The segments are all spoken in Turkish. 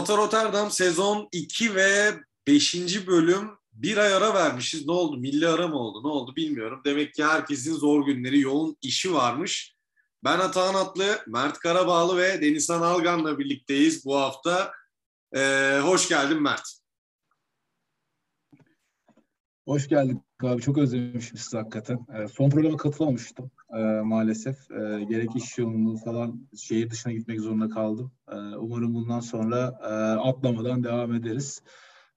Rota Rotterdam sezon 2 ve 5. bölüm bir ay ara vermişiz. Ne oldu? Milli ara mı oldu? Ne oldu bilmiyorum. Demek ki herkesin zor günleri, yoğun işi varmış. Ben Atahan Atlı, Mert Karabağlı ve Denizhan Algan'la birlikteyiz bu hafta. Ee, hoş geldin Mert. Hoş geldik abi. Çok özlemişim sizi hakikaten. Ee, son programa katılamamıştım e, maalesef. E, gerek iş yoğunluğu falan şehir dışına gitmek zorunda kaldım. E, umarım bundan sonra e, atlamadan devam ederiz.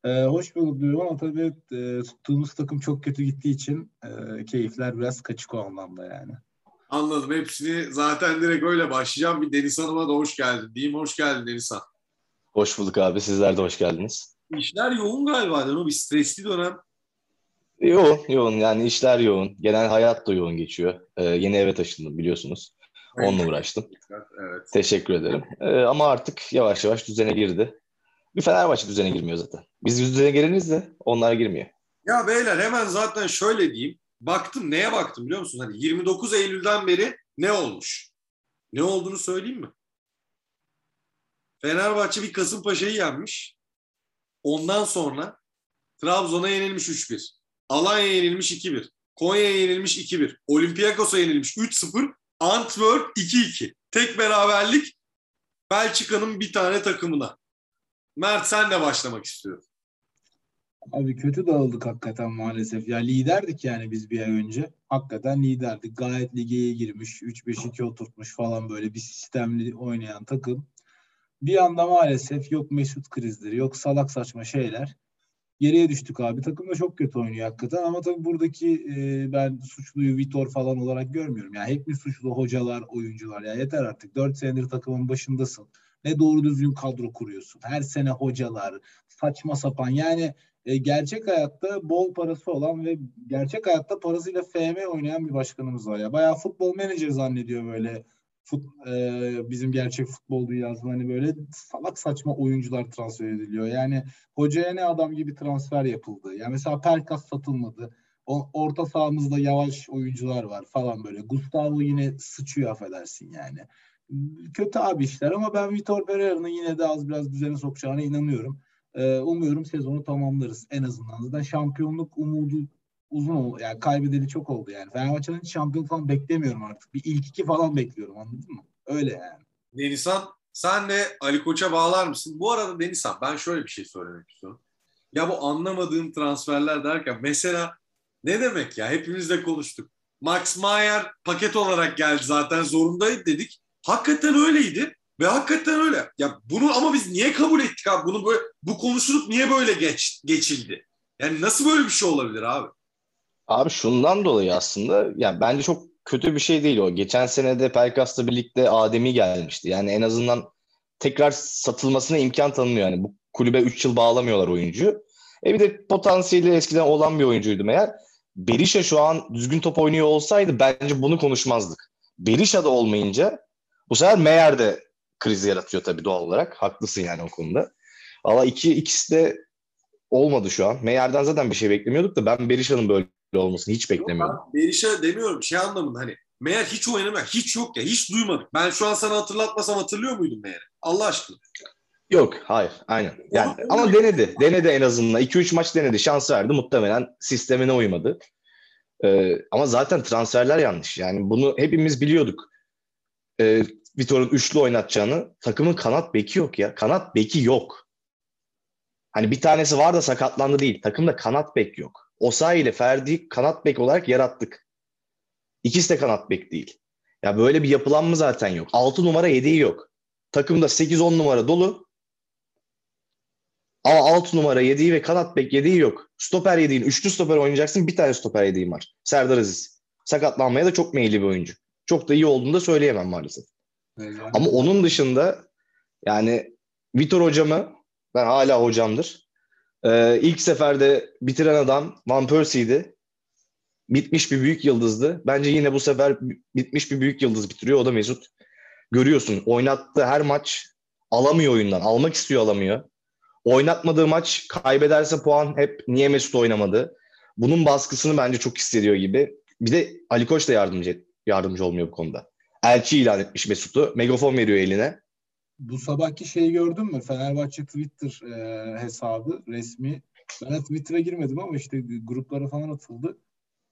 E, hoş bulduk diyorum ama tabii e, tuttuğumuz takım çok kötü gittiği için e, keyifler biraz kaçık o anlamda yani. Anladım. Hepsini zaten direkt öyle başlayacağım. Bir Deniz Hanım'a da hoş geldin diyeyim. Hoş geldin Deniz Han. Hoş bulduk abi. Sizler de hoş geldiniz. İşler yoğun galiba değil mi? Bir stresli dönem. Yoğun, yoğun. Yani işler yoğun. Genel hayat da yoğun geçiyor. Ee, yeni eve taşındım biliyorsunuz. Onunla uğraştım. Evet. Teşekkür ederim. Ee, ama artık yavaş yavaş düzene girdi. Bir Fenerbahçe düzene girmiyor zaten. Biz düzene gireriz de onlar girmiyor. Ya beyler hemen zaten şöyle diyeyim. Baktım neye baktım biliyor musun? Hani 29 Eylül'den beri ne olmuş? Ne olduğunu söyleyeyim mi? Fenerbahçe bir Kasımpaşa'yı yenmiş. Ondan sonra Trabzon'a yenilmiş 3-1. Alanya yenilmiş 2-1. Konya'ya yenilmiş 2-1. Olympiakos'a yenilmiş 3-0. Antwerp 2-2. Tek beraberlik Belçika'nın bir tane takımına. Mert sen de başlamak istiyorum. Abi kötü dağıldık hakikaten maalesef. Ya liderdik yani biz bir ay önce. Hakikaten liderdik. Gayet ligeye girmiş. 3-5-2 oturtmuş falan böyle bir sistemli oynayan takım. Bir anda maalesef yok Mesut krizleri, yok salak saçma şeyler. Geriye düştük abi. Takım da çok kötü oynuyor hakikaten ama tabii buradaki e, ben suçluyu Vitor falan olarak görmüyorum. Yani hep mi suçlu hocalar, oyuncular ya yeter artık. 4 senedir takımın başındasın. Ne doğru düzgün kadro kuruyorsun. Her sene hocalar, saçma sapan. Yani e, gerçek hayatta bol parası olan ve gerçek hayatta parasıyla FM oynayan bir başkanımız var ya. Bayağı futbol menajer zannediyor böyle fut, e, bizim gerçek futbol dünyasında hani böyle salak saçma oyuncular transfer ediliyor. Yani hocaya ne adam gibi transfer yapıldı. Yani mesela Pelkas satılmadı. O, orta sahamızda yavaş oyuncular var falan böyle. Gustavo yine sıçıyor affedersin yani. Kötü abi işler ama ben Vitor Pereira'nın yine de az biraz düzene sokacağına inanıyorum. Ee, umuyorum sezonu tamamlarız en azından. Zaten şampiyonluk umudu uzun oldu. Yani kaybedeli çok oldu yani. Fenerbahçe'nin hiç şampiyon falan beklemiyorum artık. Bir ilk iki falan bekliyorum anladın mı? Öyle yani. Denizhan sen de Ali Koç'a bağlar mısın? Bu arada Denizhan ben şöyle bir şey söylemek istiyorum. Ya bu anlamadığım transferler derken mesela ne demek ya? Hepimiz de konuştuk. Max Meyer paket olarak geldi zaten zorundaydı dedik. Hakikaten öyleydi. Ve hakikaten öyle. Ya bunu ama biz niye kabul ettik abi? Bunu böyle bu konuşulup niye böyle geç geçildi? Yani nasıl böyle bir şey olabilir abi? Abi şundan dolayı aslında yani bence çok kötü bir şey değil o. Geçen sene de Pelkas'la birlikte Ademi gelmişti. Yani en azından tekrar satılmasına imkan tanınıyor. Yani bu kulübe 3 yıl bağlamıyorlar oyuncuyu. E bir de potansiyeli eskiden olan bir oyuncuydu eğer. Berisha şu an düzgün top oynuyor olsaydı bence bunu konuşmazdık. Berisha da olmayınca bu sefer Meyer de krizi yaratıyor tabii doğal olarak. Haklısın yani o konuda. Valla iki, ikisi de olmadı şu an. Meyer'den zaten bir şey beklemiyorduk da ben Berisha'nın böyle olmasını hiç beklemiyordum. Yok, demiyorum şey anlamında hani Meyer hiç oynamıyor. Hiç yok ya. Hiç duymadık. Ben şu an sana hatırlatmasam hatırlıyor muydun Meyer'i? Allah aşkına. Yok hayır aynen. Yani, ama, ama denedi. Denedi en azından. 2-3 maç denedi. Şans verdi. Muhtemelen sistemine uymadı. Ee, ama zaten transferler yanlış. Yani bunu hepimiz biliyorduk. Ee, Vitor'un üçlü oynatacağını. Takımın kanat beki yok ya. Kanat beki yok. Hani bir tanesi var da sakatlandı değil. Takımda kanat bek yok. Osayi ile Ferdi kanat bek olarak yarattık. İkisi de kanat bek değil. Ya böyle bir yapılanma zaten yok. 6 numara yedeği yok. Takımda 8-10 numara dolu. Ama 6 numara yediği ve kanat bek yediği yok. Stoper yediğin, üçlü stoper oynayacaksın. Bir tane stoper yediğin var. Serdar Aziz. Sakatlanmaya da çok meyilli bir oyuncu. Çok da iyi olduğunu da söyleyemem maalesef. Ama onun dışında yani Vitor hocamı ben hala hocamdır. Ee, ilk seferde bitiren adam Van Persie'ydi. Bitmiş bir büyük yıldızdı. Bence yine bu sefer bitmiş bir büyük yıldız bitiriyor. O da Mesut. Görüyorsun oynattığı her maç alamıyor oyundan. Almak istiyor alamıyor. Oynatmadığı maç kaybederse puan hep niye Mesut oynamadı. Bunun baskısını bence çok hissediyor gibi. Bir de Ali Koç da yardımcı yardımcı olmuyor bu konuda. Elçi ilan etmiş Mesut'u. Megafon veriyor eline. Bu sabahki şeyi gördün mü? Fenerbahçe Twitter e, hesabı resmi. Ben Twitter'a girmedim ama işte gruplara falan atıldı.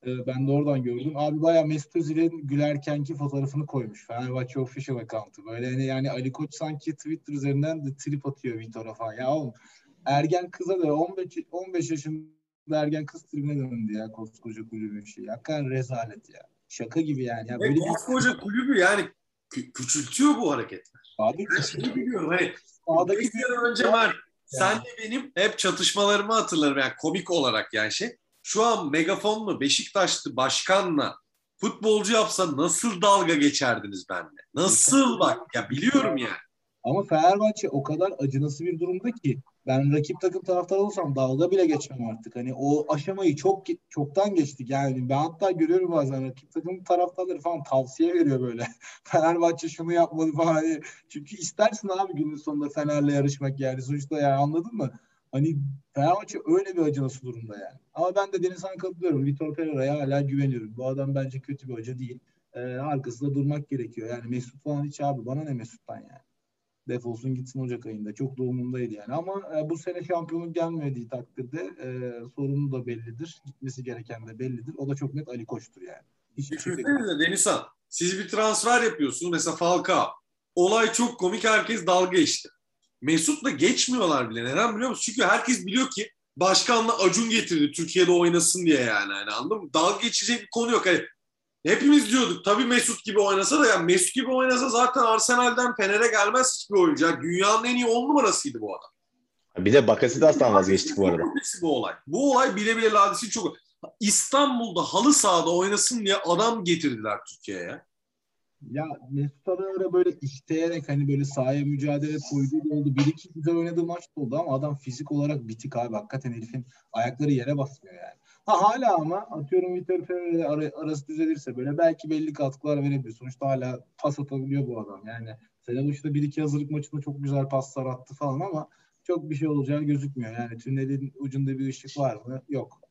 E, ben de oradan gördüm. Abi bayağı Mesut Özil'in gülerkenki fotoğrafını koymuş. Fenerbahçe Official account'u. Böyle hani yani Ali Koç sanki Twitter üzerinden de trip atıyor Vitor'a falan. Ya oğlum ergen kıza da 15, 15 yaşında ergen kız tribüne döndü ya koskoca kulübün şey. Hakikaten rezalet ya. Şaka gibi yani. Ya böyle koskoca bir... kulübü yani kü- küçültüyor bu hareketler. Abi şey biliyorum hani Sağdaki bir sene önce var. Sen de benim hep çatışmalarımı hatırlarım yani komik olarak yani şey. Şu an megafonlu Beşiktaşlı başkanla futbolcu yapsa nasıl dalga geçerdiniz benimle? Nasıl bak ya biliyorum yani. Ama Fenerbahçe o kadar acınası bir durumda ki ben rakip takım taraftarı olsam dalga bile geçmem artık. Hani o aşamayı çok çoktan geçtik yani. Ben hatta görüyorum bazen rakip takım taraftarları falan tavsiye veriyor böyle. Fenerbahçe şunu yapmalı falan. Hani çünkü istersin abi günün sonunda Fener'le yarışmak yani. Sonuçta yani anladın mı? Hani Fenerbahçe öyle bir acınası durumda yani. Ama ben de Denizhan katılıyorum. Vitor Pereira'ya hala güveniyorum. Bu adam bence kötü bir hoca değil. Ee, arkasında durmak gerekiyor. Yani Mesut falan hiç abi bana ne Mesut'tan yani defolsun gitsin Ocak ayında. Çok da umurumdaydı yani. Ama e, bu sene şampiyonluk gelmediği takdirde e, sorunu da bellidir. Gitmesi gereken de bellidir. O da çok net Ali Koç'tur yani. Hiçbir şey de Denizhan, siz bir transfer yapıyorsunuz. Mesela Falcao. Olay çok komik. Herkes dalga geçti. Mesut'la geçmiyorlar bile. Neden biliyor musun? Çünkü herkes biliyor ki başkanla Acun getirdi Türkiye'de oynasın diye yani. yani anladın mı? Dalga geçecek bir konu yok. Hani hepimiz diyorduk tabii Mesut gibi oynasa da ya Mesut gibi oynasa zaten Arsenal'den Fener'e gelmez hiçbir oyuncu. Yani dünyanın en iyi on numarasıydı bu adam. Bir de Bakasetas'tan vazgeçtik bu arada. Bu olay. Bu olay bile bile Ladis'i çok... İstanbul'da halı sahada oynasın diye adam getirdiler Türkiye'ye. Ya Mesut Arar'a böyle isteyerek hani böyle sahaya mücadele koyduğu da oldu. Bir iki güzel oynadığı maç da oldu ama adam fizik olarak bitik abi. Hakikaten herifin ayakları yere basmıyor yani. Ha hala ama atıyorum Vitor Pereira ar- arası düzelirse böyle belki belli katkılar verebilir. Sonuçta hala pas atabiliyor bu adam. Yani sene başında bir iki hazırlık maçında çok güzel paslar attı falan ama çok bir şey olacağı gözükmüyor. Yani tünelin ucunda bir ışık var mı? Yok.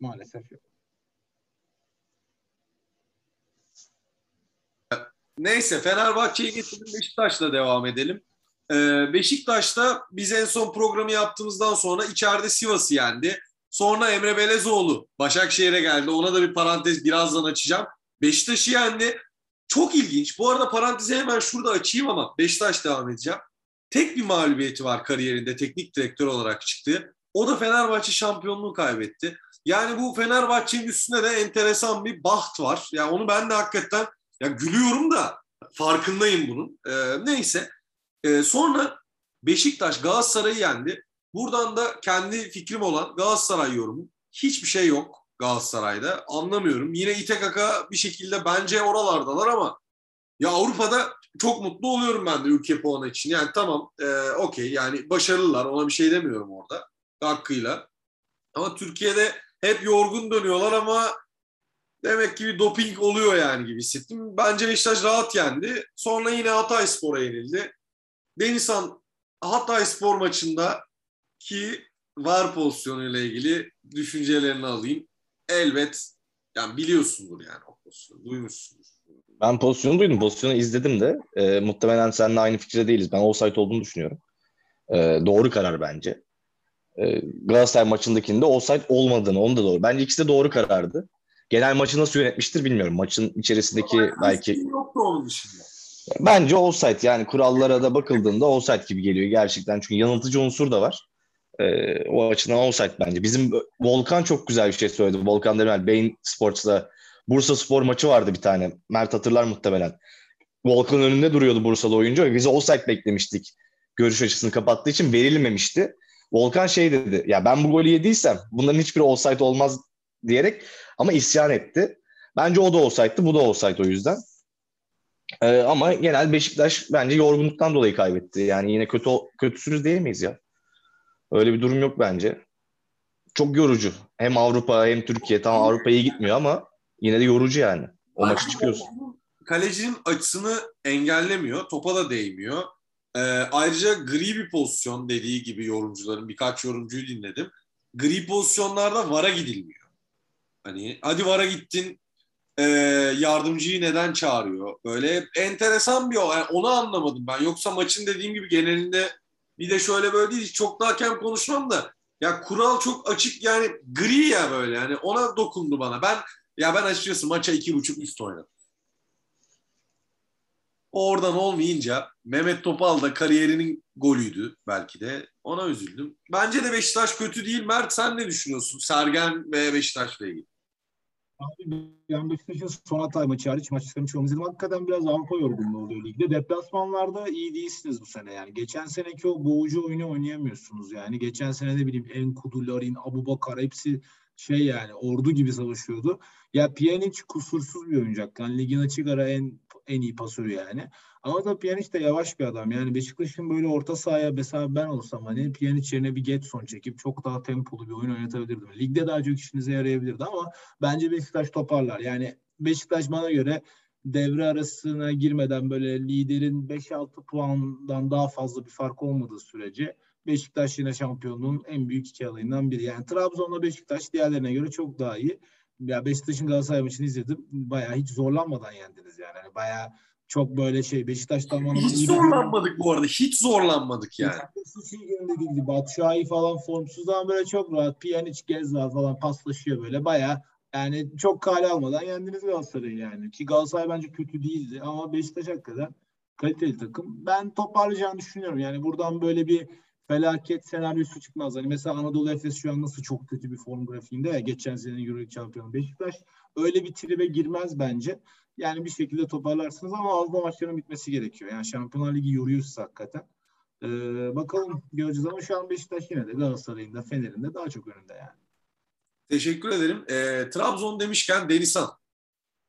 Maalesef yok. Neyse Fenerbahçe'yi getirdim Beşiktaş'la devam edelim. Ee, Beşiktaş'ta biz en son programı yaptığımızdan sonra içeride Sivas'ı yendi. Sonra Emre Belezoğlu Başakşehir'e geldi. Ona da bir parantez birazdan açacağım. Beşiktaş'ı yendi. Çok ilginç. Bu arada parantezi hemen şurada açayım ama Beşiktaş devam edeceğim. Tek bir mağlubiyeti var kariyerinde teknik direktör olarak çıktı. O da Fenerbahçe şampiyonluğu kaybetti. Yani bu Fenerbahçe'nin üstünde de enteresan bir baht var. Yani onu ben de hakikaten ya gülüyorum da farkındayım bunun. Ee, neyse. Ee, sonra Beşiktaş Galatasaray'ı yendi. Buradan da kendi fikrim olan Galatasaray yorumu. Hiçbir şey yok Galatasaray'da. Anlamıyorum. Yine İTKK bir şekilde bence oralardalar ama ya Avrupa'da çok mutlu oluyorum ben de ülke puanı için. Yani tamam e, okey yani başarılılar ona bir şey demiyorum orada hakkıyla. Ama Türkiye'de hep yorgun dönüyorlar ama demek ki bir doping oluyor yani gibi hissettim. Bence Beşiktaş rahat yendi. Sonra yine Hatay Spor'a yenildi. Denizhan Hatay Spor maçında ki var pozisyonuyla ilgili düşüncelerini alayım. Elbet yani biliyorsundur yani o pozisyonu, duymuşsundur. Ben pozisyonu duydum. Pozisyonu izledim de. E, muhtemelen seninle aynı fikirde değiliz. Ben offside olduğunu düşünüyorum. E, doğru karar bence. E, Galatasaray maçındakinde offside olmadığını, onu da doğru. Bence ikisi de doğru karardı. Genel maçı nasıl yönetmiştir bilmiyorum. Maçın içerisindeki Ama belki... Yoktu onun dışında. Bence offside yani kurallara da bakıldığında offside gibi geliyor gerçekten. Çünkü yanıltıcı unsur da var. E, o açıdan offside bence. Bizim Volkan çok güzel bir şey söyledi. Volkan Demirel, Beyin Sports'ta Bursa Spor maçı vardı bir tane. Mert hatırlar muhtemelen. Volkan'ın önünde duruyordu Bursalı oyuncu biz offside beklemiştik. Görüş açısını kapattığı için verilmemişti. Volkan şey dedi. Ya ben bu golü yediysem bunların hiçbiri offside olmaz diyerek ama isyan etti. Bence o da offside'dı, bu da offside o yüzden. Ee, ama genel Beşiktaş bence yorgunluktan dolayı kaybetti. Yani yine kötü kötüsünüz diyemeyiz ya. Öyle bir durum yok bence. Çok yorucu. Hem Avrupa hem Türkiye. Tamam Avrupa iyi gitmiyor ama yine de yorucu yani. O maçı çıkıyorsun. Kalecinin açısını engellemiyor. Topa da değmiyor. Ee, ayrıca gri bir pozisyon dediği gibi yorumcuların birkaç yorumcuyu dinledim. Gri pozisyonlarda vara gidilmiyor. Hani hadi vara gittin e, yardımcıyı neden çağırıyor? Böyle enteresan bir o. Yani onu anlamadım ben. Yoksa maçın dediğim gibi genelinde bir de şöyle böyle değil. Çok daha hakem konuşmam da ya kural çok açık yani gri ya böyle yani ona dokundu bana. Ben ya ben açıkçası maça iki buçuk üst oynadım. Oradan olmayınca Mehmet Topal da kariyerinin golüydü belki de. Ona üzüldüm. Bence de Beşiktaş kötü değil. Mert sen ne düşünüyorsun? Sergen ve Beşiktaş'la ilgili. Ben Beşiktaş'ın son hatay maçı hariç maçlarını çoğunu izledim. Hakikaten biraz Avrupa yorgunluğu oluyor ligde. Deplasmanlarda iyi değilsiniz bu sene yani. Geçen seneki o boğucu oyunu oynayamıyorsunuz yani. Geçen sene de bileyim Enkudu, Larin, Abu Bakar hepsi şey yani ordu gibi savaşıyordu. Ya Pjanic kusursuz bir oyuncak. Yani ligin açık ara en en iyi pasörü yani. Ama da Pjanic de yavaş bir adam. Yani Beşiktaş'ın böyle orta sahaya mesela ben olsam hani Pjanic yerine bir Getson çekip çok daha tempolu bir oyun oynatabilirdim. Ligde daha çok işinize yarayabilirdi ama bence Beşiktaş toparlar. Yani Beşiktaş bana göre devre arasına girmeden böyle liderin 5-6 puandan daha fazla bir fark olmadığı sürece Beşiktaş yine şampiyonluğun en büyük iki alayından biri. Yani Trabzon'la Beşiktaş diğerlerine göre çok daha iyi. Ya Beşiktaş'ın Galatasaray maçını izledim. Bayağı hiç zorlanmadan yendiniz yani. yani bayağı çok böyle şey Beşiktaş'tan bana hiç zorlanmadık bu arada. Hiç zorlanmadık yani. Hiç iyi gününde değildi. Batshuayi falan formsuz ama böyle çok rahat. Pjanic, Gezza falan paslaşıyor böyle. Bayağı yani çok kale almadan yendiniz Galatasaray'ı yani. Ki Galatasaray bence kötü değildi ama Beşiktaş hakikaten kaliteli takım. Ben toparlayacağını düşünüyorum. Yani buradan böyle bir felaket senaryosu çıkmaz. Hani mesela Anadolu Efes şu an nasıl çok kötü bir form grafiğinde ya geçen sene Euroleague şampiyonu Beşiktaş öyle bir tribe girmez bence. Yani bir şekilde toparlarsınız ama Avrupa maçlarının bitmesi gerekiyor. Yani Şampiyonlar Ligi yoruyoruz hakikaten. Ee, bakalım göreceğiz ama şu an Beşiktaş yine de Galatasaray'ın da Fener'in de daha çok önünde yani. Teşekkür ederim. E, Trabzon demişken Denizhan.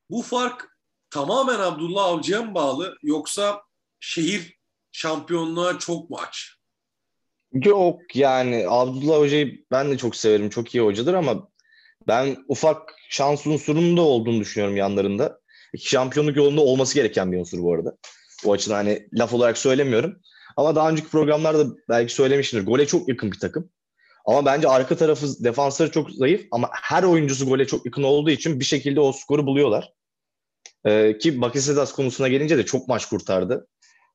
Bu fark tamamen Abdullah Avcı'ya mı bağlı yoksa şehir şampiyonluğa çok mu aç? Yok yani Abdullah Hoca'yı ben de çok severim. Çok iyi hocadır ama ben ufak şans unsurunun da olduğunu düşünüyorum yanlarında. Şampiyonluk yolunda olması gereken bir unsur bu arada. O açıdan hani laf olarak söylemiyorum. Ama daha önceki programlarda belki söylemişimdir. Gole çok yakın bir takım. Ama bence arka tarafı defansları çok zayıf ama her oyuncusu gole çok yakın olduğu için bir şekilde o skoru buluyorlar. Ee, ki Bakasetas konusuna gelince de çok maç kurtardı.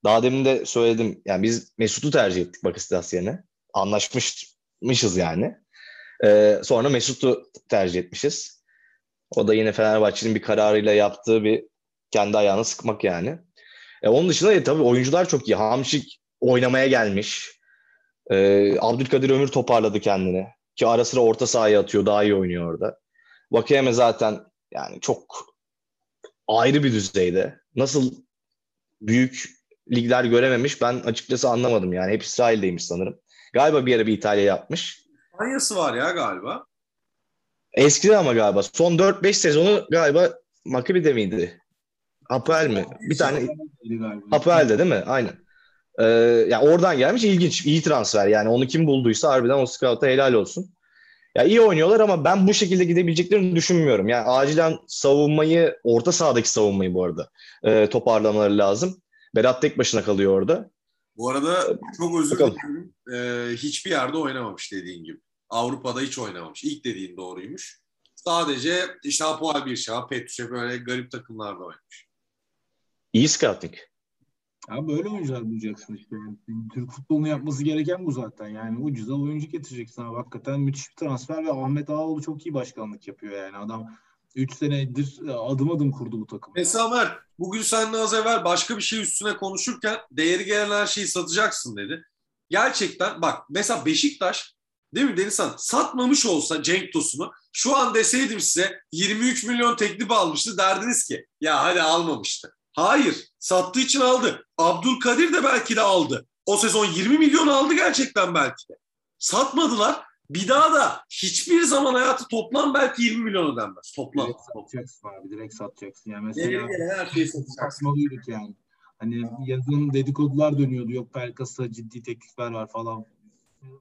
Daha demin de söyledim. Yani biz Mesut'u tercih ettik Bakasetas yerine. Anlaşmışmışız yani. Ee, sonra Mesut'u tercih etmişiz. O da yine Fenerbahçe'nin bir kararıyla yaptığı bir kendi ayağını sıkmak yani. E, onun dışında e, tabii oyuncular çok iyi. Hamşik oynamaya gelmiş. Ee, Abdülkadir Ömür toparladı kendini. Ki ara sıra orta sahaya atıyor. Daha iyi oynuyor orada. Vakayeme zaten yani çok ayrı bir düzeyde. Nasıl büyük ligler görememiş ben açıkçası anlamadım yani. Hep İsrail'deymiş sanırım. Galiba bir ara bir İtalya yapmış. İspanya'sı var ya galiba. Eskiden ama galiba. Son 4-5 sezonu galiba Maccabi'de miydi? Apel mi? Bir tane Apel'de değil mi? Aynen. Ee, yani oradan gelmiş ilginç. iyi transfer yani. Onu kim bulduysa harbiden o scout'a helal olsun. Ya iyi oynuyorlar ama ben bu şekilde gidebileceklerini düşünmüyorum. Yani acilen savunmayı, orta sahadaki savunmayı bu arada e, toparlamaları lazım. Berat tek başına kalıyor orada. Bu arada çok özür dilerim. Ee, hiçbir yerde oynamamış dediğin gibi. Avrupa'da hiç oynamamış. İlk dediğin doğruymuş. Sadece işte Apoel Birşah, Petrus'e böyle garip takımlarda oynamış. İyi scouting. Ya böyle oyuncular bulacaksın işte. Türk futbolunu yapması gereken bu zaten. Yani ucuza oyuncu getireceksin abi. Hakikaten müthiş bir transfer ve Ahmet Ağaoğlu çok iyi başkanlık yapıyor yani. Adam 3 senedir adım adım kurdu bu takım. Mesela Mert, bugün seninle az evvel başka bir şey üstüne konuşurken değeri gelen her şeyi satacaksın dedi. Gerçekten bak mesela Beşiktaş değil mi Denizhan satmamış olsa Cenk Tosun'u şu an deseydim size 23 milyon teklif almıştı derdiniz ki ya hadi almamıştı. Hayır. Sattığı için aldı. Abdülkadir de belki de aldı. O sezon 20 milyon aldı gerçekten belki de. Satmadılar. Bir daha da hiçbir zaman hayatı toplam belki 20 milyon ödenmez. Toplam. Direkt satacaksın abi. Direkt satacaksın. Yani mesela her şeyi satacaksın. yani. Hani yazın dedikodular dönüyordu. Yok Pelkas'a ciddi teklifler var falan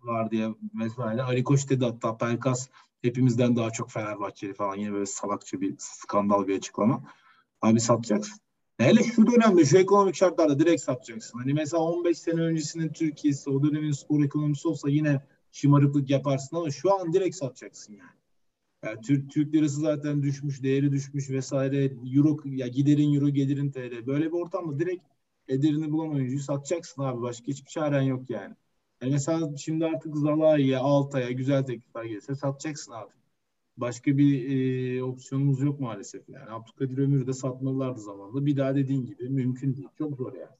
var diye mesela. Ali Koç dedi hatta Pelkas hepimizden daha çok Fenerbahçeli falan. Yine böyle salakça bir skandal bir açıklama. Abi satacaksın. Hele şu dönemde şu ekonomik şartlarda direkt satacaksın. Hani mesela 15 sene öncesinin Türkiye'si o dönemin spor ekonomisi olsa yine şımarıklık yaparsın ama şu an direkt satacaksın yani. Yani Türk Türk lirası zaten düşmüş, değeri düşmüş vesaire. Euro ya giderin euro, gelirin TL. Böyle bir ortamda direkt ederini bulan oyuncuyu satacaksın abi. Başka hiçbir çaren yok yani. yani mesela şimdi artık Zalai'ye, Altay'a güzel teklifler gelirse satacaksın abi. Başka bir e, opsiyonumuz yok maalesef yani. Abdülkadir Ömür'ü de satmalılardı zamanında. Bir daha dediğin gibi mümkün değil. Çok zor yani.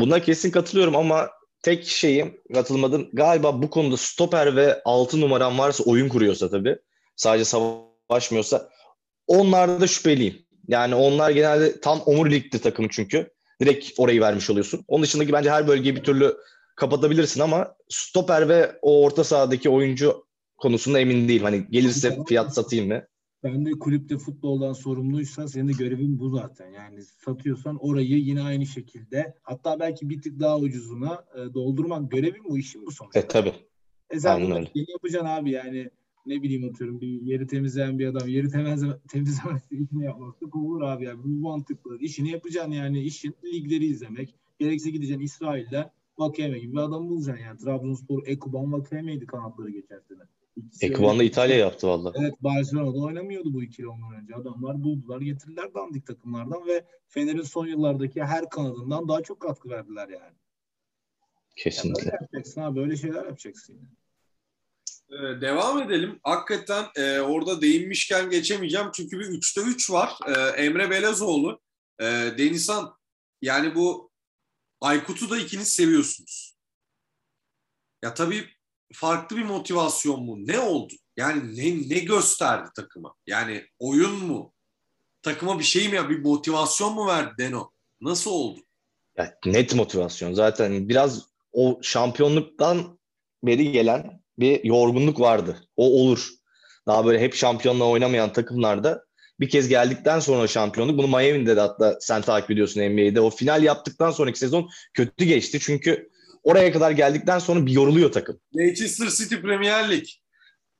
Buna kesin katılıyorum ama tek şeyim katılmadım. Galiba bu konuda stoper ve 6 numaram varsa oyun kuruyorsa tabii. Sadece savaşmıyorsa onlarda da şüpheliyim. Yani onlar genelde tam omurilikti takım çünkü. Direkt orayı vermiş oluyorsun. Onun dışındaki bence her bölgeyi bir türlü kapatabilirsin ama stoper ve o orta sahadaki oyuncu konusunda emin değilim. Hani gelirse fiyat satayım mı? Ben de kulüpte futboldan sorumluysan senin de görevin bu zaten. Yani satıyorsan orayı yine aynı şekilde hatta belki bir tık daha ucuzuna e, doldurmak görevin bu işin bu sonuçta. E tabii. E sen öyle. yapacaksın abi yani ne bileyim atıyorum bir yeri temizleyen bir adam yeri temizleme, temizlemesi işini yapması olur abi yani bu mantıklı. İşini yapacaksın yani işin ligleri izlemek. Gerekse gideceksin İsrail'de Vakeme gibi bir adam bulacaksın yani. Trabzonspor Ekuban Vakeme'ydi kanatları geçen sene. Ekuban'da İtalya yaptı valla. Evet Barcelona'da oynamıyordu bu ikili ondan önce. Adamlar buldular getirdiler dandik takımlardan ve Fener'in son yıllardaki her kanadından daha çok katkı verdiler yani. Kesinlikle. Yani yapacaksın abi böyle şeyler yapacaksın yani. Ee, devam edelim. Hakikaten e, orada değinmişken geçemeyeceğim. Çünkü bir 3'te 3 var. E, Emre Belezoğlu, e, Denizhan yani bu Aykut'u da ikiniz seviyorsunuz. Ya tabii farklı bir motivasyon mu? Ne oldu? Yani ne, ne gösterdi takıma? Yani oyun mu? Takıma bir şey mi ya? Bir motivasyon mu verdi Deno? Nasıl oldu? Ya, net motivasyon. Zaten biraz o şampiyonluktan beri gelen bir yorgunluk vardı. O olur. Daha böyle hep şampiyonla oynamayan takımlarda bir kez geldikten sonra şampiyonluk. Bunu Miami'de de hatta sen takip ediyorsun NBA'de. O final yaptıktan sonraki sezon kötü geçti. Çünkü oraya kadar geldikten sonra bir yoruluyor takım. Manchester City Premier Lig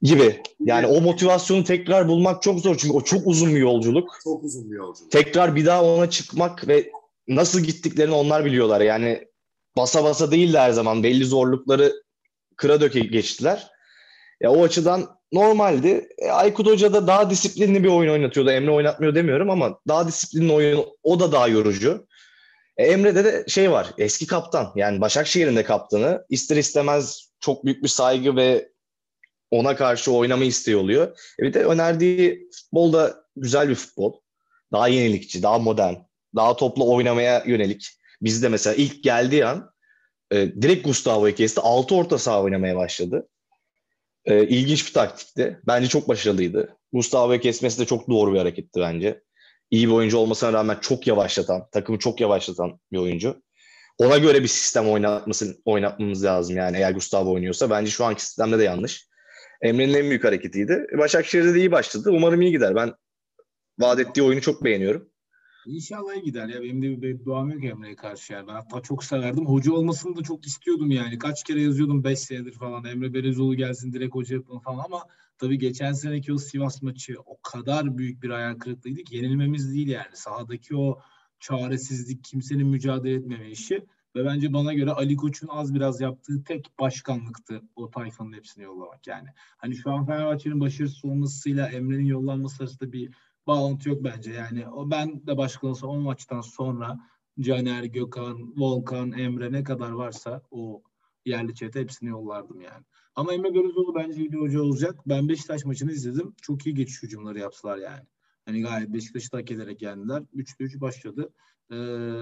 gibi. Yani o motivasyonu tekrar bulmak çok zor çünkü o çok uzun bir yolculuk. Çok uzun bir yolculuk. Tekrar bir daha ona çıkmak ve nasıl gittiklerini onlar biliyorlar. Yani basa basa değil de her zaman belli zorlukları kıra döke geçtiler. Ya o açıdan normaldi. E, Aykut Hoca da daha disiplinli bir oyun oynatıyordu. Emre oynatmıyor demiyorum ama daha disiplinli oyun o da daha yorucu. E, Emre'de de şey var. Eski kaptan. Yani Başakşehir'in de kaptanı. İster istemez çok büyük bir saygı ve ona karşı oynama isteği oluyor. E bir de önerdiği futbol da güzel bir futbol. Daha yenilikçi, daha modern, daha toplu oynamaya yönelik. Bizde mesela ilk geldiği an e, direkt Gustavo'yu kesti. Altı orta saha oynamaya başladı. E, ilginç bir taktikti. Bence çok başarılıydı. Gustavo'yu kesmesi de çok doğru bir hareketti bence iyi bir oyuncu olmasına rağmen çok yavaşlatan, takımı çok yavaşlatan bir oyuncu. Ona göre bir sistem oynatması, oynatmamız lazım yani eğer Gustavo oynuyorsa. Bence şu anki sistemde de yanlış. Emre'nin en büyük hareketiydi. Başakşehir'de de iyi başladı. Umarım iyi gider. Ben vaat ettiği oyunu çok beğeniyorum. İnşallah iyi gider ya. Benim de bir duam yok Emre'ye karşı yani. Ben hatta çok severdim. Hoca olmasını da çok istiyordum yani. Kaç kere yazıyordum 5 senedir falan. Emre Belezoğlu gelsin direkt hoca yapın falan ama tabii geçen seneki o Sivas maçı o kadar büyük bir hayal kırıklığıydı ki yenilmemiz değil yani. Sahadaki o çaresizlik, kimsenin mücadele etmeme işi ve bence bana göre Ali Koç'un az biraz yaptığı tek başkanlıktı o tayfanın hepsini yollamak yani. Hani şu an Fenerbahçe'nin başarısız olmasıyla Emre'nin yollanması arasında bir bağlantı yok bence. Yani o ben de başkan olsam o maçtan sonra Caner, Gökhan, Volkan, Emre ne kadar varsa o yerli çete hepsini yollardım yani. Ama Emre Belözoğlu bence iyi bir hoca olacak. Ben Beşiktaş maçını izledim. Çok iyi geçiş hücumları yaptılar yani. Hani gayet Beşiktaş'ı hak ederek yendiler. 3'te 3 başladı. Ee,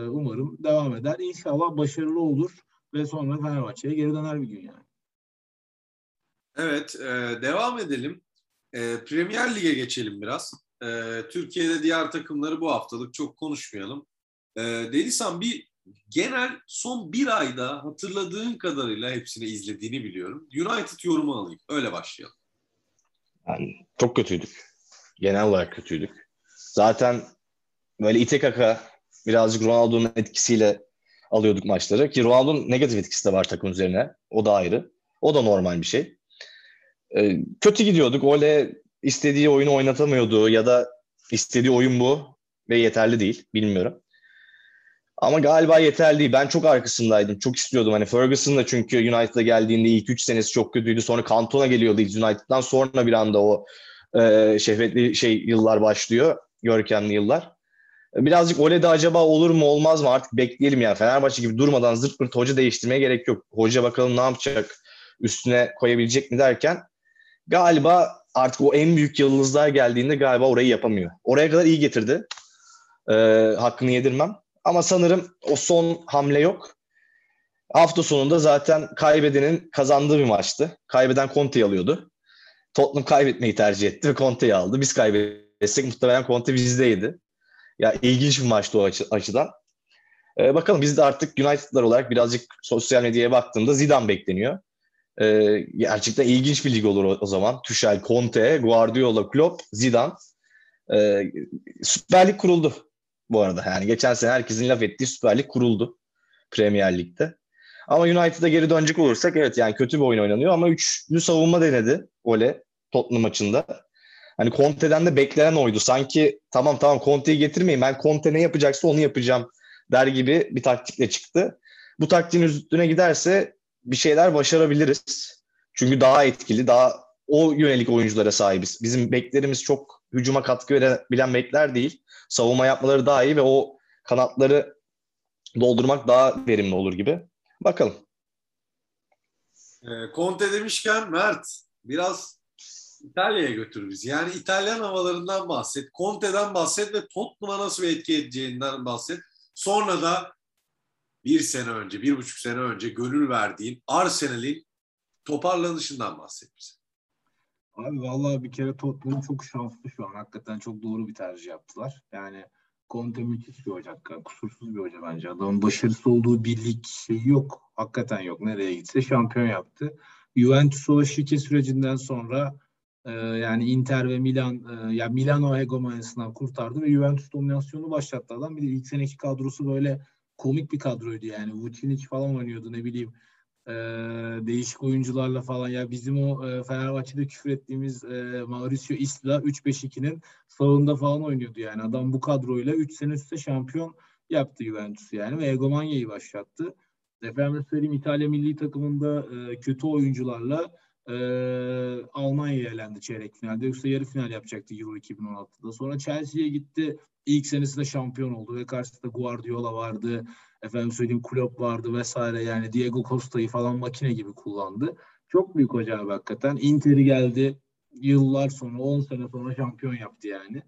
umarım devam eder. İnşallah başarılı olur ve sonra Fenerbahçe'ye geri döner bir gün yani. Evet, e, devam edelim. E, Premier Lig'e geçelim biraz. E, Türkiye'de diğer takımları bu haftalık çok konuşmayalım. E, Denizhan bir genel son bir ayda hatırladığın kadarıyla hepsini izlediğini biliyorum. United yorumu alayım. Öyle başlayalım. Yani çok kötüydük. Genel olarak kötüydük. Zaten böyle ite kaka birazcık Ronaldo'nun etkisiyle alıyorduk maçları. Ki Ronaldo'nun negatif etkisi de var takım üzerine. O da ayrı. O da normal bir şey. Ee, kötü gidiyorduk. Öyle istediği oyunu oynatamıyordu ya da istediği oyun bu ve yeterli değil. Bilmiyorum. Ama galiba yeterli değil. Ben çok arkasındaydım. Çok istiyordum. Hani Ferguson da çünkü United'a geldiğinde ilk 3 senesi çok kötüydü. Sonra Cantona geliyordu United'dan. Sonra bir anda o e, şehvetli şey yıllar başlıyor. Görkemli yıllar. Birazcık Ole'de acaba olur mu olmaz mı artık bekleyelim ya. Fenerbahçe gibi durmadan zırt pırt hoca değiştirmeye gerek yok. Hoca bakalım ne yapacak üstüne koyabilecek mi derken galiba artık o en büyük yıldızlar geldiğinde galiba orayı yapamıyor. Oraya kadar iyi getirdi. Ee, hakkını yedirmem. Ama sanırım o son hamle yok. Hafta sonunda zaten kaybedenin kazandığı bir maçtı. Kaybeden Conte'yi alıyordu. Tottenham kaybetmeyi tercih etti ve Conte'yi aldı. Biz kaybetsek muhtemelen Conte bizdeydi. Ya ilginç bir maçtı o açı, açıdan. Ee, bakalım biz de artık United'lar olarak birazcık sosyal medyaya baktığımda Zidane bekleniyor. Ee, gerçekten ilginç bir lig olur o, o zaman. Tuchel, Conte, Guardiola, Klopp, Zidane. Ee, Süper kuruldu bu arada. Yani geçen sene herkesin laf ettiği Süper Lig kuruldu Premier Lig'de. Ama United'a geri dönecek olursak evet yani kötü bir oyun oynanıyor ama üçlü savunma denedi Ole Tottenham maçında. Hani Conte'den de beklenen oydu. Sanki tamam tamam Conte'yi getirmeyin ben Conte ne yapacaksa onu yapacağım der gibi bir taktikle çıktı. Bu taktiğin üstüne giderse bir şeyler başarabiliriz. Çünkü daha etkili, daha o yönelik oyunculara sahibiz. Bizim beklerimiz çok hücuma katkı verebilen bekler değil. Savunma yapmaları daha iyi ve o kanatları doldurmak daha verimli olur gibi. Bakalım. E, Conte demişken Mert biraz İtalya'ya götür bizi. Yani İtalyan havalarından bahset, Conte'den bahset ve Tottenham'a nasıl bir etki edeceğinden bahset. Sonra da bir sene önce, bir buçuk sene önce gönül verdiğin Arsenal'in toparlanışından bahset bize. Abi vallahi bir kere Tottenham çok şanslı şu an. Hakikaten çok doğru bir tercih yaptılar. Yani Conte müthiş bir hoca. Kusursuz bir hoca bence. Adamın başarısı olduğu bir lig şeyi yok. Hakikaten yok. Nereye gitse şampiyon yaptı. Juventus o şike sürecinden sonra e, yani Inter ve Milan e, ya Milano hegemonyasından kurtardı ve Juventus dominasyonu başlattı adam. Bir de ilk seneki kadrosu böyle komik bir kadroydu yani. Vucinic falan oynuyordu ne bileyim. E, değişik oyuncularla falan ya bizim o e, Fenerbahçe'de küfür ettiğimiz e, Mauricio Isla 3-5-2'nin sağında falan oynuyordu yani. Adam bu kadroyla 3 sene üstte şampiyon yaptı Juventus yani ve egomanyayı başlattı. Efendim söyleyeyim İtalya milli takımında e, kötü oyuncularla e, Almanya'ya elendi çeyrek finalde. Yoksa yarı final yapacaktı Euro 2016'da. Sonra Chelsea'ye gitti. İlk senesinde şampiyon oldu ve karşısında Guardiola vardı. Efendim söyleyeyim Klopp vardı vesaire. Yani Diego Costa'yı falan makine gibi kullandı. Çok büyük hoca abi hakikaten. Inter'i geldi. Yıllar sonra 10 sene sonra şampiyon yaptı yani.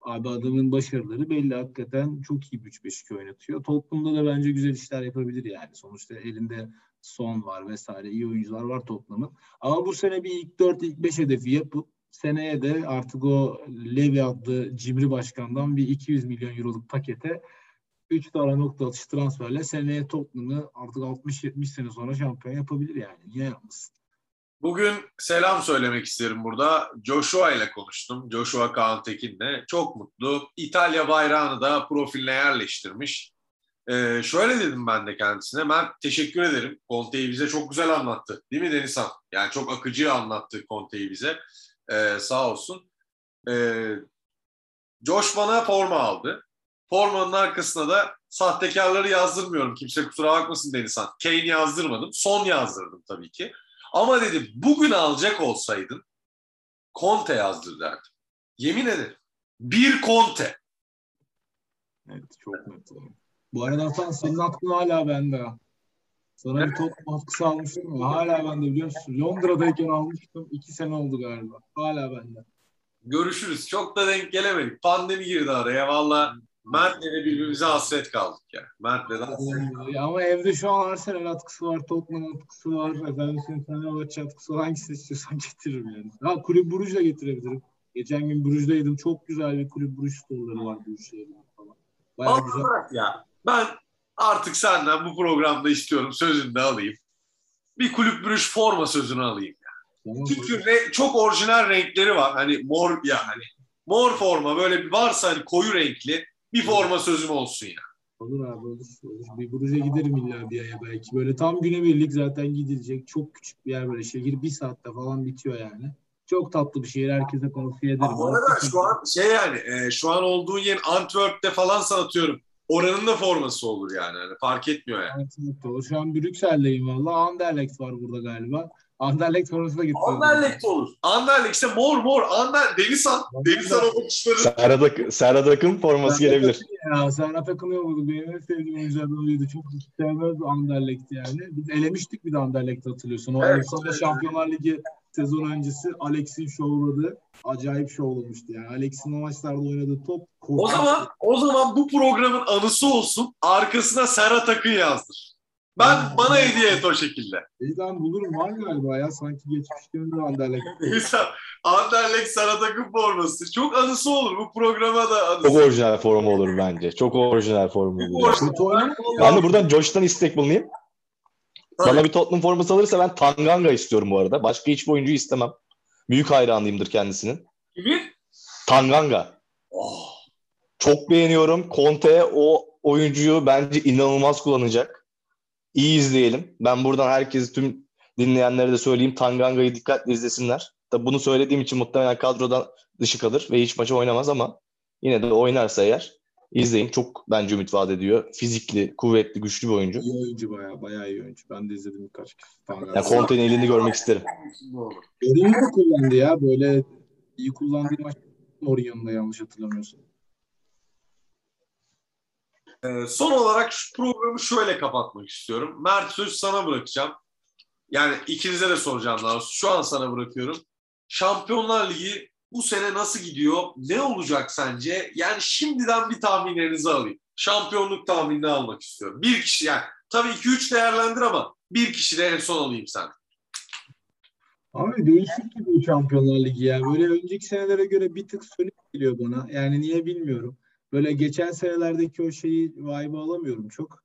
Abi adamın başarıları belli hakikaten çok iyi 3-5-2 oynatıyor. Tottenham'da da bence güzel işler yapabilir yani. Sonuçta elinde son var vesaire iyi oyuncular var Tottenham'ın. Ama bu sene bir ilk 4 ilk 5 hedefi yapıp seneye de artık o Levy adlı cimri başkandan bir 200 milyon euroluk pakete 3 tane nokta atış transferle seneye Tottenham'ı artık 60-70 sene sonra şampiyon yapabilir yani. Niye yapmasın? Bugün selam söylemek isterim burada. Joshua ile konuştum. Joshua Kaan Tekin'le. Çok mutlu. İtalya bayrağını da profiline yerleştirmiş. Ee, şöyle dedim ben de kendisine. Mert teşekkür ederim. Conte'yi bize çok güzel anlattı. Değil mi Denizhan? Yani çok akıcı anlattı Conte'yi bize. Ee, sağ olsun. Ee, Josh bana forma aldı. Formanın arkasına da sahtekarları yazdırmıyorum. Kimse kusura bakmasın Denizhan. Kane yazdırmadım. Son yazdırdım tabii ki. Ama dedim bugün alacak olsaydın Conte yazdır derdim. Yemin ederim. Bir Conte. Evet çok net. Bu arada Hasan senin aklın hala bende. Sana bir top atkısı almıştım ya. Hala bende biliyor musun? Londra'dayken almıştım. İki sene oldu galiba. Hala bende. Görüşürüz. Çok da denk gelemedik. Pandemi girdi araya. Valla Mert'le de birbirimize hasret kaldık ya. Mert'le de hasret Ya Ama evde şu an Arsenal atkısı var, Tottenham atkısı var, efendim senin Fenerbahçe atkısı var. Hangisini istiyorsan getiririm yani. Ha kulüp de getirebilirim. Geçen gün Bruges'deydim. Çok güzel bir kulüp Bruges storeları var Bruges'te falan. Bayağı güzel. ya. Ben artık senden bu programda istiyorum. Sözünü de alayım. Bir kulüp bürüş forma sözünü alayım. Tamam, Çünkü re- çok orijinal renkleri var. Hani mor ya hani mor forma böyle bir varsa hani koyu renkli bir forma sözüm olsun ya. Olur abi olur. olur. Bir Bruges'e giderim illa bir aya belki. Böyle tam günebirlik zaten gidilecek. Çok küçük bir yer böyle şehir. Bir saatte falan bitiyor yani. Çok tatlı bir şehir. Herkese tavsiye ederim. Bu arada şu an şey yani e, şu an olduğun yer Antwerp'te falan satıyorum. Oranın da forması olur yani. Hani fark etmiyor yani. Evet, evet, doğru. Şu an Brüksel'deyim valla. Anderlecht var burada galiba. Anderlecht formasına gitti. Anderlecht olur. Anderlecht işte mor mor. Ander Denizhan. Denizhan o bakışları. Serhat, Ak- Serhat Akın forması gelebilir. Ya Serhat Akın olmadı. Benim en sevdiğim oyunculardan oydu. Çok sevmez Anderlecht yani. Biz elemiştik bir de Anderlecht'i hatırlıyorsun. O Evet, evet. Şampiyonlar Ligi sezon öncesi Alex'in şovladı. Acayip şovlamıştı yani. Alex'in o maçlarda oynadığı top O korkunç. zaman o zaman bu programın anısı olsun. Arkasına Serhat Akın yazdır. Ben bana hediye et o şekilde. Lan bulurum var galiba ya. Sanki geçmişlerinde Anderlecht. Denizhan. Anderlecht Serhat Akın forması. Çok anısı olur. Bu programa da anısı. Çok orijinal formu olur bence. Çok orijinal formu olur. Ben de buradan Josh'tan istek bulunayım. Bana bir Tottenham forması alırsa ben Tanganga istiyorum bu arada. Başka hiçbir oyuncuyu istemem. Büyük hayranıyımdır kendisinin. Kimin? Tanganga. Oh. Çok beğeniyorum. Conte o oyuncuyu bence inanılmaz kullanacak. İyi izleyelim. Ben buradan herkesi tüm dinleyenlere de söyleyeyim. Tanganga'yı dikkatle izlesinler. Tabi bunu söylediğim için muhtemelen kadrodan dışı kalır ve hiç maçı oynamaz ama yine de oynarsa eğer izleyin. Çok bence ümit vaat ediyor. Fizikli, kuvvetli, güçlü bir oyuncu. İyi oyuncu bayağı. Bayağı iyi oyuncu. Ben de izledim birkaç kez. Yani Conte'nin elini görmek isterim. Da kullandı ya. Böyle iyi kullandığı maç Mourinho'nun yanlış hatırlamıyorsam. Ee, son olarak şu programı şöyle kapatmak istiyorum. Mert söz sana bırakacağım. Yani ikinize de soracağım daha. Şu an sana bırakıyorum. Şampiyonlar Ligi bu sene nasıl gidiyor? Ne olacak sence? Yani şimdiden bir tahminlerinizi alayım. Şampiyonluk tahminini almak istiyorum. Bir kişi yani tabii 2-3 değerlendir ama bir kişi de en son alayım sen. Abi değişik gibi Şampiyonlar Ligi ya. Böyle önceki senelere göre bir tık sönük geliyor bana. Yani niye bilmiyorum. Böyle geçen senelerdeki o şeyi vibe'ı alamıyorum çok.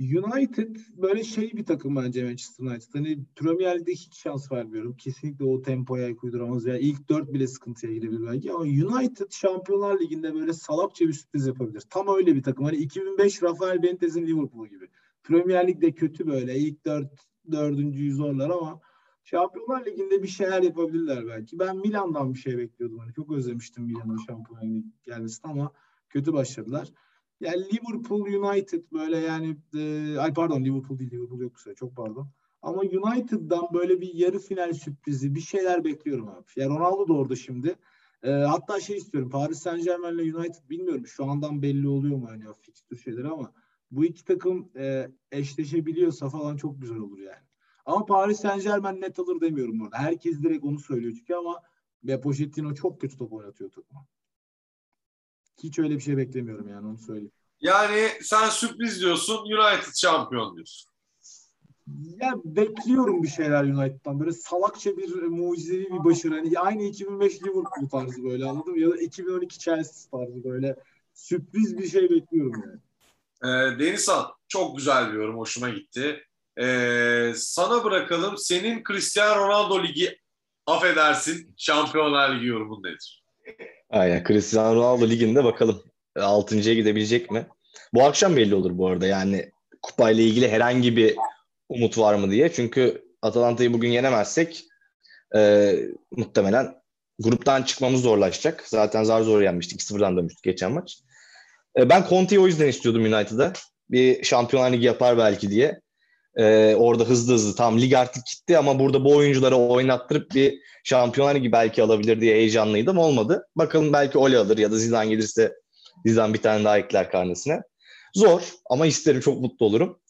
United böyle şey bir takım bence Manchester United. Hani Premier Lig'de hiç şans vermiyorum. Kesinlikle o tempoya ayak uyduramaz. Ya ilk dört bile sıkıntıya girebilir belki. Ama United Şampiyonlar Ligi'nde böyle salakça bir sürpriz yapabilir. Tam öyle bir takım. Hani 2005 Rafael Benitez'in Liverpool'u gibi. Premier Lig'de kötü böyle. İlk dört, dördüncüyü zorlar ama Şampiyonlar Ligi'nde bir şeyler yapabilirler belki. Ben Milan'dan bir şey bekliyordum. Hani çok özlemiştim Milan'ın Şampiyonlar Ligi gelmesini ama kötü başladılar. Yani Liverpool United böyle yani e, ay pardon Liverpool değil Liverpool yok kusura çok pardon. Ama United'dan böyle bir yarı final sürprizi bir şeyler bekliyorum abi. Ya Ronaldo da orada şimdi. E, hatta şey istiyorum Paris Saint Germain ile United bilmiyorum şu andan belli oluyor mu hani fikstür şeyleri ama bu iki takım e, eşleşebiliyorsa falan çok güzel olur yani. Ama Paris Saint Germain net alır demiyorum orada. Herkes direkt onu söylüyor çünkü ama ve Pochettino çok kötü top oynatıyor takıma. Hiç öyle bir şey beklemiyorum yani onu söyleyeyim. Yani sen sürpriz diyorsun, United şampiyon diyorsun. Ya bekliyorum bir şeyler United'dan. Böyle salakça bir mucizevi bir başarı. Hani aynı 2005 Liverpool tarzı böyle anladın mı? Ya da 2012 Chelsea tarzı böyle sürpriz bir şey bekliyorum yani. Ee, Denizhan çok güzel bir yorum. Hoşuma gitti. Ee, sana bırakalım. Senin Cristiano Ronaldo Ligi affedersin Şampiyonlar Ligi yorumun nedir? Aynen. Cristiano Ronaldo liginde bakalım 6.ya gidebilecek mi? Bu akşam belli olur bu arada. Yani kupayla ilgili herhangi bir umut var mı diye. Çünkü Atalanta'yı bugün yenemezsek e, muhtemelen gruptan çıkmamız zorlaşacak. Zaten zar zor yenmiştik. 2-0'dan dönmüştük geçen maç. E, ben Conte'yi o yüzden istiyordum United'a. Bir Şampiyonlar Ligi yapar belki diye. E, orada hızlı hızlı tam lig artık gitti ama burada bu oyuncuları oynattırıp bir Şampiyonlar Ligi belki alabilir diye heyecanlıydım. Olmadı. Bakalım belki Ole alır ya da Zidane gelirse Zidane bir tane daha ekler karnesine. Zor ama isterim çok mutlu olurum.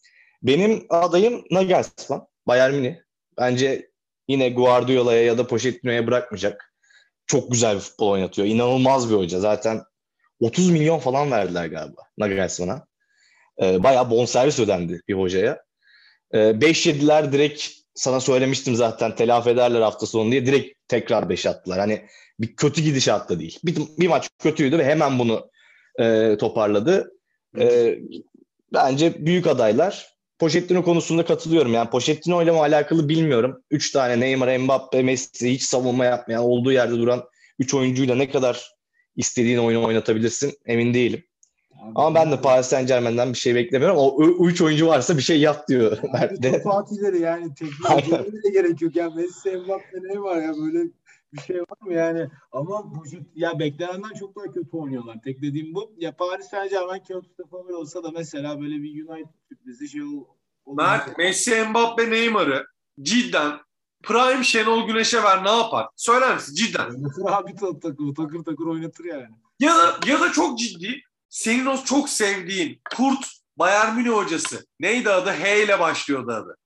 Benim adayım Nagelsmann. Bayern Münih. Bence yine Guardiola'ya ya da Pochettino'ya bırakmayacak. Çok güzel bir futbol oynatıyor. İnanılmaz bir hoca. Zaten 30 milyon falan verdiler galiba Nagelsmann'a. Ee, bayağı bonservis ödendi bir hocaya. Ee, 5 yediler direkt sana söylemiştim zaten telafi ederler hafta sonu diye direkt tekrar 5 attılar. Hani bir kötü gidişatta değil. Bir, bir maç kötüydü ve hemen bunu e, toparladı. E, bence büyük adaylar. Pochettino konusunda katılıyorum. Yani Pochettino ile mi alakalı bilmiyorum. Üç tane Neymar, Mbappe, Messi hiç savunma yapmayan, olduğu yerde duran üç oyuncuyla ne kadar istediğin oyunu oynatabilirsin emin değilim. Ama ben de Paris Saint Germain'den bir şey beklemiyorum. O, o üç oyuncu varsa bir şey yap diyor Mert de. fatihleri yani teknolojiye de gerek yok. Ya Messi, Mbappe ne var ya böyle bir şey var mı yani? Ama bu ya beklenenden çok daha kötü oynuyorlar. Tek dediğim bu. Ya Paris Saint Germain kağıt favori olsa da mesela böyle bir United sürprizi şey ol, olur. Mert, Messi, Mbappe, Neymar'ı cidden Prime Şenol Güneş'e ver ne yapar? Söyler misin cidden? Oynatır abi takır takır oynatır yani. Ya da ya da çok ciddi senin o çok sevdiğin Kurt Bayern Münih hocası. Neydi adı? H ile başlıyordu adı.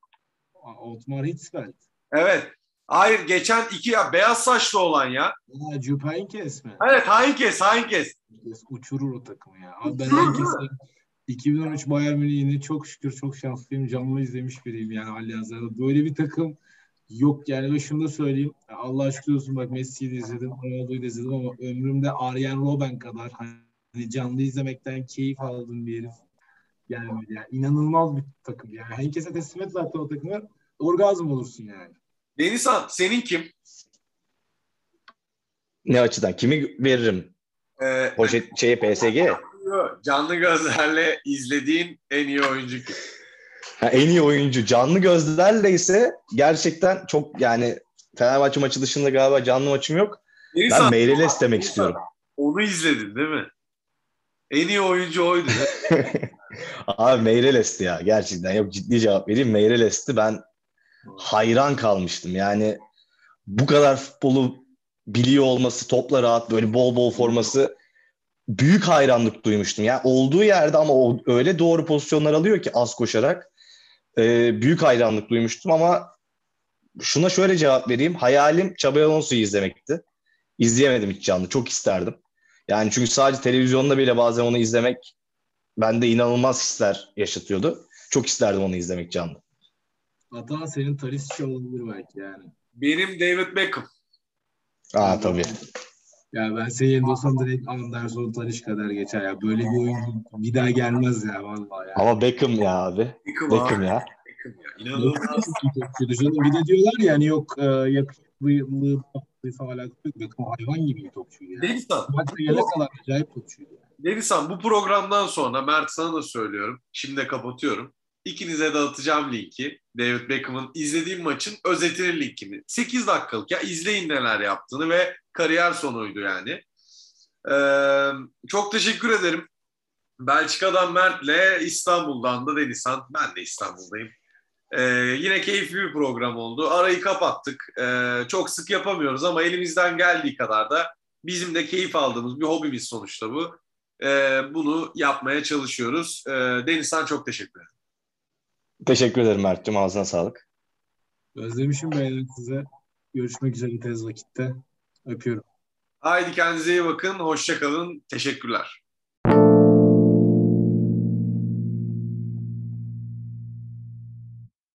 Otmar Hitzfeld. Evet. Hayır geçen iki ya beyaz saçlı olan ya. Ha, Jupp Heynckes mi? Evet Heinkes. Heynckes Uçurur o takımı ya. Abi ben Heynckes'i 2013 Bayern Münih'ini çok şükür çok şanslıyım. Canlı izlemiş biriyim yani Allianz'da. Böyle bir takım yok yani ve şunu da söyleyeyim. Allah şükür olsun bak Messi'yi de izledim, Ronaldo'yu da izledim ama ömrümde Arjen Robben kadar hani canlı izlemekten keyif aldığım bir herif. Yani, böyle yani inanılmaz bir takım yani. Heynckes'e teslim et zaten o takımı orgazm olursun yani. Denizhan senin kim? Ne açıdan? Kimi veririm? Ee, Poşet şeye PSG. canlı gözlerle izlediğin en iyi oyuncu kim? Ha, en iyi oyuncu. Canlı gözlerle ise gerçekten çok yani Fenerbahçe maçı dışında galiba canlı maçım yok. Ben Denizhan, Meireles demek Denizhan, istiyorum. Onu izledin değil mi? En iyi oyuncu oydu. Abi Meireles'ti ya gerçekten. Yok ciddi cevap vereyim. Meireles'ti. Ben hayran kalmıştım. Yani bu kadar futbolu biliyor olması, topla rahat böyle bol bol forması büyük hayranlık duymuştum. Yani olduğu yerde ama o öyle doğru pozisyonlar alıyor ki az koşarak e, büyük hayranlık duymuştum ama şuna şöyle cevap vereyim. Hayalim Xabi Alonso'yu izlemekti. İzleyemedim hiç canlı. Çok isterdim. Yani çünkü sadece televizyonda bile bazen onu izlemek bende inanılmaz hisler yaşatıyordu. Çok isterdim onu izlemek canlı. Hata senin Talisca olabilir belki yani. Benim David Beckham. Aa tabii. Ya ben senin yerinde olsam direkt Anderson Talişka der geçer ya. Böyle bir oyuncu bir daha gelmez ya vallahi ya. Ama Beckham ya abi. Beckham, Beckham abi. ya. Beckham ya. İnanılmaz. Bir de diyorlar ya hani yok e, yakışıklılığı tatlıysa alakası yok. Beckham hayvan gibi bir topçuydu ya. Denizhan, Maçta gelene kadar acayip topçuydu. ya. Denizhan bu programdan sonra Mert sana da söylüyorum. Şimdi de kapatıyorum. İkinize de atacağım linki. David Beckham'ın izlediğim maçın özetinin linkini. 8 dakikalık ya izleyin neler yaptığını ve kariyer sonuydu yani. Ee, çok teşekkür ederim. Belçika'dan Mert'le İstanbul'dan da Denizhan. Ben de İstanbul'dayım. Ee, yine keyifli bir program oldu. Arayı kapattık. Ee, çok sık yapamıyoruz ama elimizden geldiği kadar da bizim de keyif aldığımız bir hobimiz sonuçta bu. Ee, bunu yapmaya çalışıyoruz. Ee, Denizhan çok teşekkür ederim. Teşekkür ederim Mert'cim. Ağzına sağlık. Özlemişim beyler size. Görüşmek üzere tez vakitte. Öpüyorum. Haydi kendinize iyi bakın. Hoşça kalın. Teşekkürler.